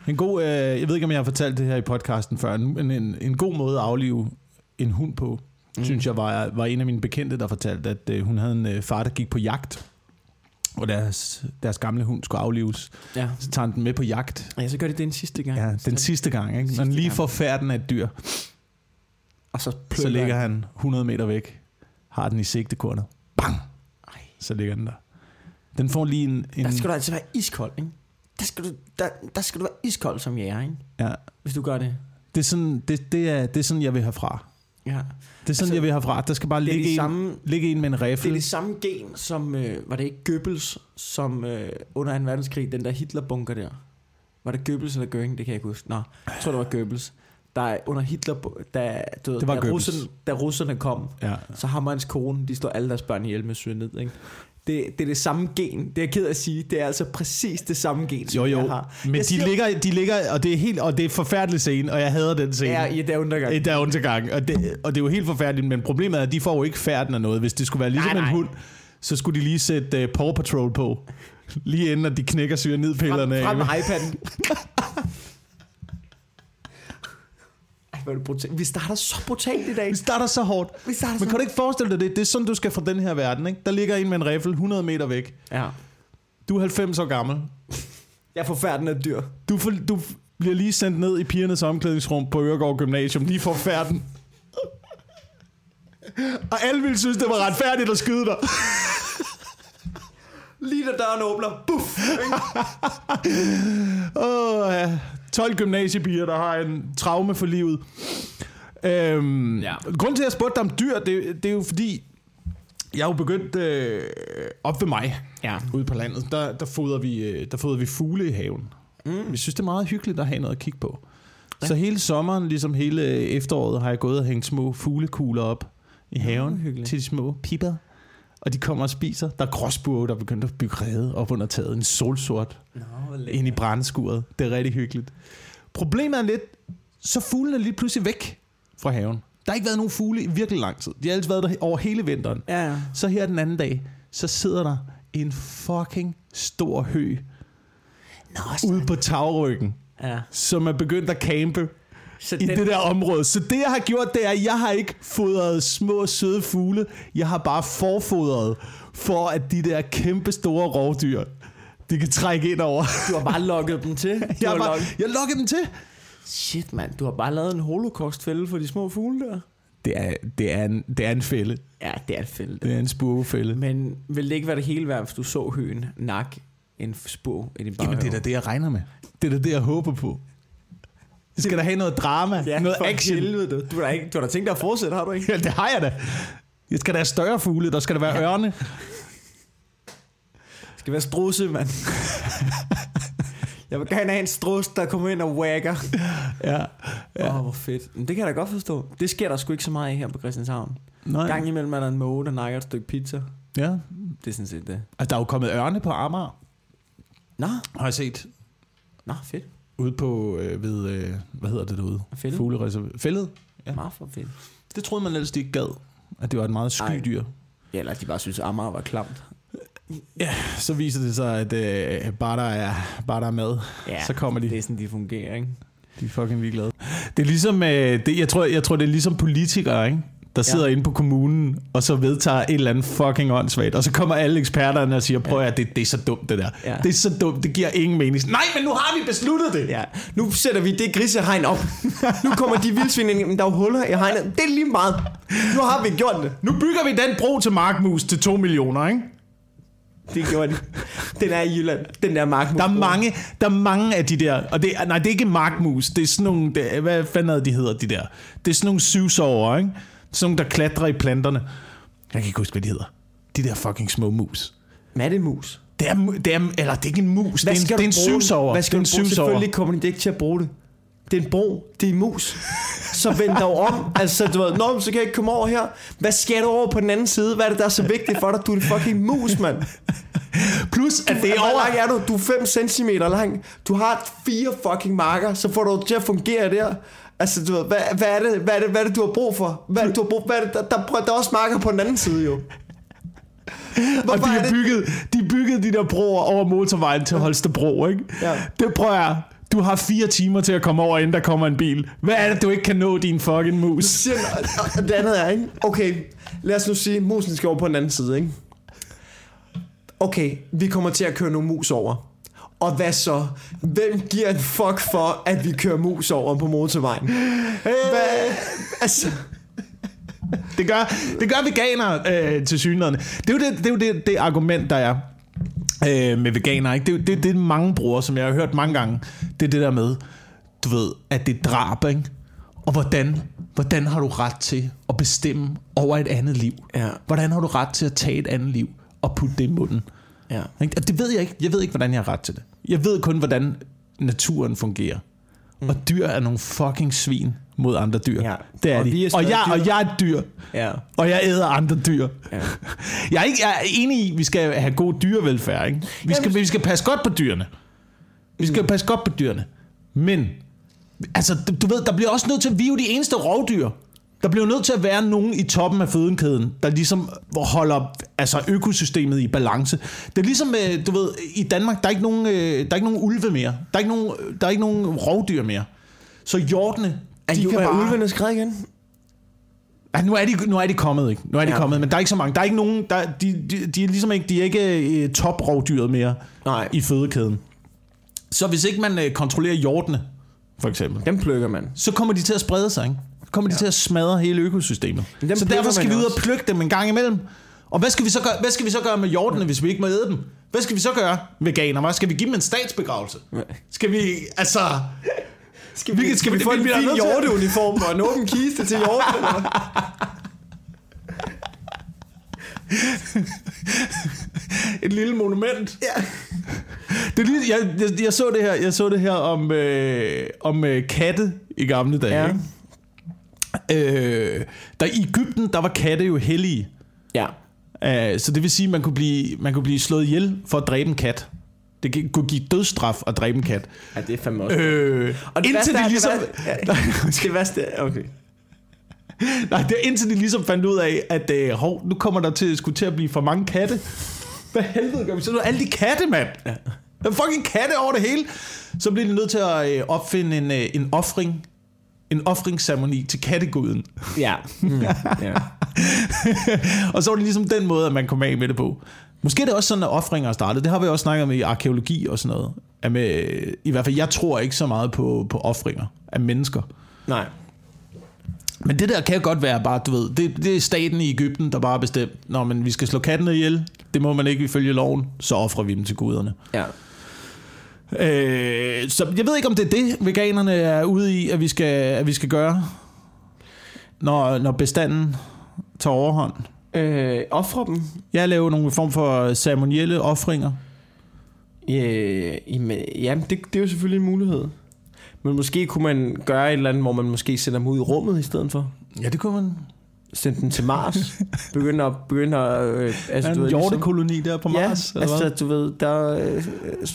En god, øh, jeg ved ikke, om jeg har fortalt det her i podcasten før, men en, en god måde at aflive en hund på, mm. synes jeg var, var en af mine bekendte, der fortalte, at øh, hun havde en øh, far, der gik på jagt, og deres, deres gamle hund skulle aflives. Ja. Så tager han den med på jagt. ja, så gør de det en sidste gang. Ja, den sidste gang, ikke? Når Sidste den lige gang. får færden af et dyr, Og så, så ligger han 100 meter væk, har den i sigtekornet. Bang! Ej. Så ligger den der. Den får lige en... en Der skal du altså være iskold, ikke? Der skal, du, der, der skal du være iskold som jæger, ikke? ja, Hvis du gør det. det, er sådan, det, det, er, det er sådan, jeg vil herfra. Ja. Det er sådan, Altså, jeg vil herfra. Der skal bare Det ligge, en, samme, ligge en med en det riffel. er det samme gen, som... Øh, var det ikke Goebbels, som øh, under 2. verdenskrig, den der Hitlerbunker der? Var det Goebbels eller Göring? Det kan jeg ikke huske. Nå, jeg tror, det var Goebbels. Der er under Hitler, da, du Det var da, Goebbels. russerne, da russerne kom, Ja. så har hans kone, de slår alle deres børn ihjel med ned, ikke? Det, det er det samme gen. Det er jeg ked af at sige. Det er altså præcis det samme gen, som Jo, jo. jeg har. Men jeg de siger- ligger, de ligger, og det er helt, og det er en forfærdelig scene, og jeg hader den scene. Ja, i der undergang. I der undergang. Og det, og det er jo helt forfærdeligt, men problemet er, at de får jo ikke færden af noget. Hvis det skulle være ligesom Nej, nej. en hund, så skulle de lige sætte uh, Paw Patrol på. Lige inden, at de knækker cyanidpillerne Frem, frem af. med iPad'en. Ej, hvor er det brutalt. Vi starter så brutalt i dag. Vi starter så hårdt. Vi starter Men så kan du ikke forestille dig det? Det er sådan, du skal fra den her verden. Ikke? Der ligger en med en riffel 100 meter væk. Ja. Du er 90 år gammel. Jeg får færden af dyr. Du, får, du bliver lige sendt ned i pigernes omklædningsrum på Øregård Gymnasium. Lige for færden. Og alle ville synes, det var retfærdigt at skyde dig. Lige da døren åbner. Buff. Åh, ja. 12 gymnasiepiger, der har en traume for livet. Øhm, Ja. Grunden til, at jeg spurgte dig om dyr, det, det er jo fordi, jeg er jo begyndt øh, op ved mig, Ja. ude på landet, der, der, fodrer vi, øh, der fodrer vi fugle i haven. Mm. Vi synes, det er meget hyggeligt at have noget at kigge på. Ja. Så hele sommeren, ligesom hele efteråret, har jeg gået og hængt små fuglekugler op i haven hyggeligt. til de små pipper. Og de kommer og spiser. Der er gråsburge, der er begyndt at bygge rede op under taget. En solsort ind i brændskuret. Det er rigtig hyggeligt. Problemet er lidt, så fuglene er lige pludselig væk fra haven. Der har ikke været nogen fugle i virkelig lang tid. De har altid været der over hele vinteren. Ja, ja. Så her den anden dag, så sidder der en fucking stor hø Nå, ude på tagryggen, Ja. som er begyndt at campe Så i den, det der område. Så det, jeg har gjort, det er, at jeg har ikke fodret små, søde fugle. Jeg har bare forfodret, for at de der kæmpe store rovdyr, de kan trække ind over. du har bare lukket dem til. Du Jeg, har bare, lukket- jeg lukker dem til. Shit, mand. Du har bare lavet en holocaust-fælde for de små fugle der. Det er, det er, en, det er en fælde. Ja, det er et fælde. Det er en spurvefælde. Men vil det ikke være det hele værd, hvis du så høen nak en spur i din baghave? Jamen, det er da det, jeg regner med. Det er da det, jeg håber på. Det skal da have noget drama, ja, noget for action. Helvede, du. Du, har da ikke, du har da tænkt dig at fortsætte, har du ikke? Ja, det har jeg da. Jeg skal da have større fugle, der skal der være ja. ørne. Skal være strusse, mand. Jeg vil gerne have en strus, der kommer ind og wagger. Ja. Åh, ja. oh, hvor fedt. Men det kan jeg da godt forstå. Det sker der sgu ikke så meget af her på Christianshavn. Nej. Gang imellem er der en måge, der nakker et stykke pizza. Ja. Det er sådan set det. Altså, der er jo kommet ørne på Amager, Nå, har jeg set. nå fedt. Ude på, øh, ved, øh, hvad hedder det derude? Fældet? Fuglereserv- Fældet? Ja. Meget for fedt. Det troede man ellers, de ikke gad. At det var et meget sky dyr. Ja, eller de bare synes, at Amager var klamt. Ja, så viser det sig, at øh, bare, der er, bare der er mad, Ja, så kommer de. Det er sådan, de fungerer, ikke? De er fucking ligeglade. Det er ligesom, øh, det, jeg, tror, jeg tror, det er ligesom politikere, ikke? der sidder ja. inde på kommunen, og så vedtager et eller andet fucking åndssvagt, og så kommer alle eksperterne og siger, prøv at det, det er så dumt det der. Ja. Det er så dumt, det giver ingen mening. Nej, men nu har vi besluttet det. Ja, nu sætter vi det grisehegn op. nu kommer de vildsvin ind, men der er huller i hegnet. Det er lige meget. Nu har vi gjort det. Nu bygger vi den bro til Markmus til 2 millioner, ikke? Det gjorde de. Den er i Jylland. Den der markmus. Der er mange, der er mange af de der, og det, nej, det er ikke markmus, det er sådan nogle, det, hvad fanden er de hedder, de der? Det er sådan nogle syvsover, ikke? Sådan nogle, der klatrer i planterne. Jeg kan ikke huske, hvad de hedder. De der fucking små mus. Hvad er det mus? Det er, det er, eller det er ikke en mus, Hvad det er en, det er en du bruge syvsover. Hvad skal det er du en bruge? syvsover. Selvfølgelig kommer de ikke til at bruge det. Det er en bro. Det er en mus. Så vend dig om. Altså, du ved, Nå, så kan jeg ikke komme over her. Hvad skal du over på den anden side? Hvad er det, der er så vigtigt for dig? Du er en fucking mus, mand. Plus, at det er over... lang er du? Du er 5 cm lang. Du har fire fucking marker. Så får du til at fungere der. Altså, du ved, hvad, hvad, er det, hvad, er det, hvad er det, du har brug for? Hvad er det, du har brug Hvad er det, der, der, der, der er også marker på den anden side, jo. Og Hvorfor de er har bygget, de byggede de der broer over motorvejen til Holstebro, ikke? Ja. Det prøver jeg. Du har fire timer til at komme over, inden der kommer en bil. Hvad er det, du ikke kan nå, din fucking mus? Siger det andet er, ikke? Okay, lad os nu sige, musen skal over på den anden side, ikke? Okay, vi kommer til at køre nogle mus over. Og hvad så? Hvem giver en fuck for, at vi kører mus over på motorvejen? Hvad? Altså, Det gør, det gør veganere øh, til synligheden. Det er jo, det, det, er jo det, det argument, der er øh, med veganere. Ikke? Det, det, det er mange bruger, som jeg har hørt mange gange. Det er det der med, du ved, at det er drab, ikke? Og hvordan, hvordan har du ret til at bestemme over et andet liv? Ja. Hvordan har du ret til at tage et andet liv og putte det i munden? ja. Og det ved jeg ikke. Jeg ved ikke, hvordan jeg har ret til det. Jeg ved kun, hvordan naturen fungerer. Mm. Og dyr er nogle fucking svin mod andre dyr. Ja. Det er Og de. vi er og, jeg, dyr. og jeg er et dyr. Ja. Og jeg æder andre dyr. Ja. Jeg, er ikke, jeg er enig i, at vi skal have god dyrevelfærd. Ikke? Vi, skal, vi skal passe godt på dyrene. Vi skal passe godt på dyrene. Men, altså, du- ved, der bliver også nødt til, vi er jo de eneste rovdyr. Der bliver nødt til at være nogen i toppen af fødenkæden, der ligesom holder altså, økosystemet i balance. Det er ligesom, øh, du ved, i Danmark, der er ikke nogen, øh, der er ikke nogen ulve mere. Der er ikke nogen, der er ikke nogen rovdyr mere. Så hjortene, Er, de de kan er bare... ulvene skrevet igen? Ja, nu er de, nu er de kommet, ikke? Nu er de ja. Ja. kommet, men der er ikke så mange. Der er ikke nogen, der, de, de, de er ligesom ikke, de er ikke uh, toprovdyret mere Nej. i fødekæden. Så hvis ikke man uh, kontrollerer hjortene, for eksempel, Dem plukker man. så kommer de til at sprede sig, ikke? Så kommer de til at smadre hele økosystemet. Dem Så derfor skal vi ud og plukke dem en gang imellem. Og hvad skal vi så gøre, hvad skal vi så gøre med hjortene, hvis vi ikke må æde dem? Hvad skal vi så gøre, veganer? Hvad skal vi give dem en statsbegravelse? Skal vi, altså... Skal vi- skal vi få en vi fin nødt til at- hjorteuniform og en åben kiste til hjorten? eller? Et lille monument. Ja. Det lige, jeg, jeg, jeg, så det her, jeg så det her om, øh, om øh, katte i gamle dage. Ja. ikke? Øh, der i Ægypten, der var katte jo hellige. Ja. Uh, så det vil sige, at man kunne, blive, man kunne blive slået ihjel for at dræbe en kat. Det kunne give dødsstraf at dræbe en kat. ja, det er fandme også. Øh, Og det indtil værste de ligesom... Det værste, det værste okay. Nej, det er indtil de ligesom fandt ud af, at øh, hov, nu kommer der til, skulle til at blive for mange katte. Hvad helvede gør vi så nu? Alle de katte, mand! Ja. Der er fucking katte over det hele. Så bliver de nødt til at øh, opfinde en, øh, en offring. En offringsceremoni til katteguden. Ja. Mm, ja. og så var det ligesom den måde, at man kom af med det på. Måske er det også sådan, at offringer er startet. Det har vi også snakket om i arkeologi og sådan noget. At med, I hvert fald, jeg tror ikke så meget på, på offringer af mennesker. Nej. Men det der kan godt være bare, du ved, det, det er staten i Ægypten, der bare har bestemt, når men vi skal slå kattene ihjel, det må man ikke ifølge loven, så offrer vi dem til guderne. Ja. Øh, så jeg ved ikke, om det er det, veganerne er ude i, at vi skal, at vi skal gøre, når, når bestanden tager overhånd. Øh, offre dem? Jeg laver nogle form for ceremonielle offringer. Ja, jamen, jamen det, det er jo selvfølgelig en mulighed. Men måske kunne man gøre et eller andet, hvor man måske sender dem ud i rummet i stedet for. Ja, det kunne man. Sende dem til Mars. Begynde at... Begynde at øh, altså, En du ved, ligesom- hjortekoloni der på Ja, Mars. eller altså hvad? du ved, der, øh,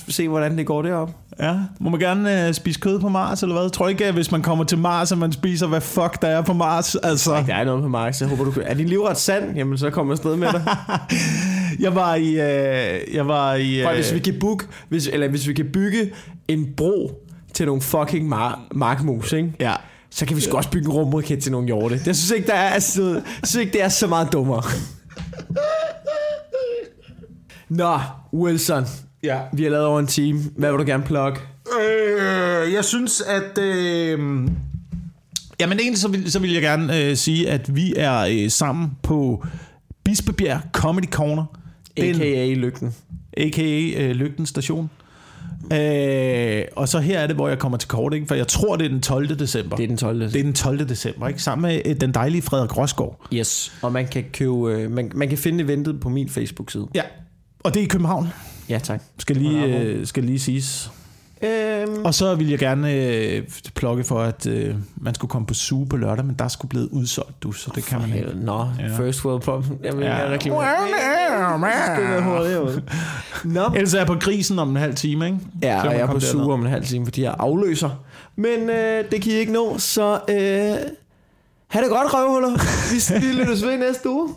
se hvordan det går derop. ja. Må man gerne øh, spise kød på Mars, eller hvad? Tror ikke, at hvis man kommer til Mars, at man spiser, hvad fuck der er på Mars. Altså. Der er noget på Mars, jeg håber du kan. Er din livret sand? Jamen så kommer jeg afsted med dig. Jeg var i... Øh, jeg var i... Prøv, Øh, hvis vi kan book, hvis, eller hvis vi kan bygge en bro til nogle fucking mar- markmus, ikke? Ja. Så kan vi sgu også bygge en rumraket til nogle hjorte. Jeg synes ikke, der er, altså, jeg synes ikke, det er så meget dummere. Nå, Wilson. Ja. Vi har lavet over en time. Hvad vil du gerne plukke? Øh, jeg synes, at... Øh, jamen egentlig så vil, så vil jeg gerne øh, sige, at vi er øh, sammen på Bispebjerg Comedy Corner. Den- A.k.a. Lygten. a.k.a. Øh, Lygten Station. Øh, og så her er det, hvor jeg kommer til kort, ikke? for jeg tror, det er den 12. december. Det er den 12. det er den 12. december, ikke? sammen med øh, den dejlige Frederik Rosgaard. Yes. Og man kan købe, øh, man, man kan finde eventet på min Facebook-side. Ja, og det er i København, Ja, tak. skal lige, øh, skal lige siges. Øhm, Og så vil jeg gerne øh, plukke for, at øh, man skulle komme på Suge på lørdag, men der skulle blevet udsolgt, du, så det kan man ikke. Nå, Ja. first world problem. Jeg vil Ja. ja. reklamere. Nå. Ellers er jeg på grisen om en halv time, ikke? Ja, Så og jeg er komme på suge om en halv time, fordi jeg afløser. Men øh, det kan I ikke nå, så øh, ha' det godt, røvhuller. Vi, vi lyttes ved næste uge.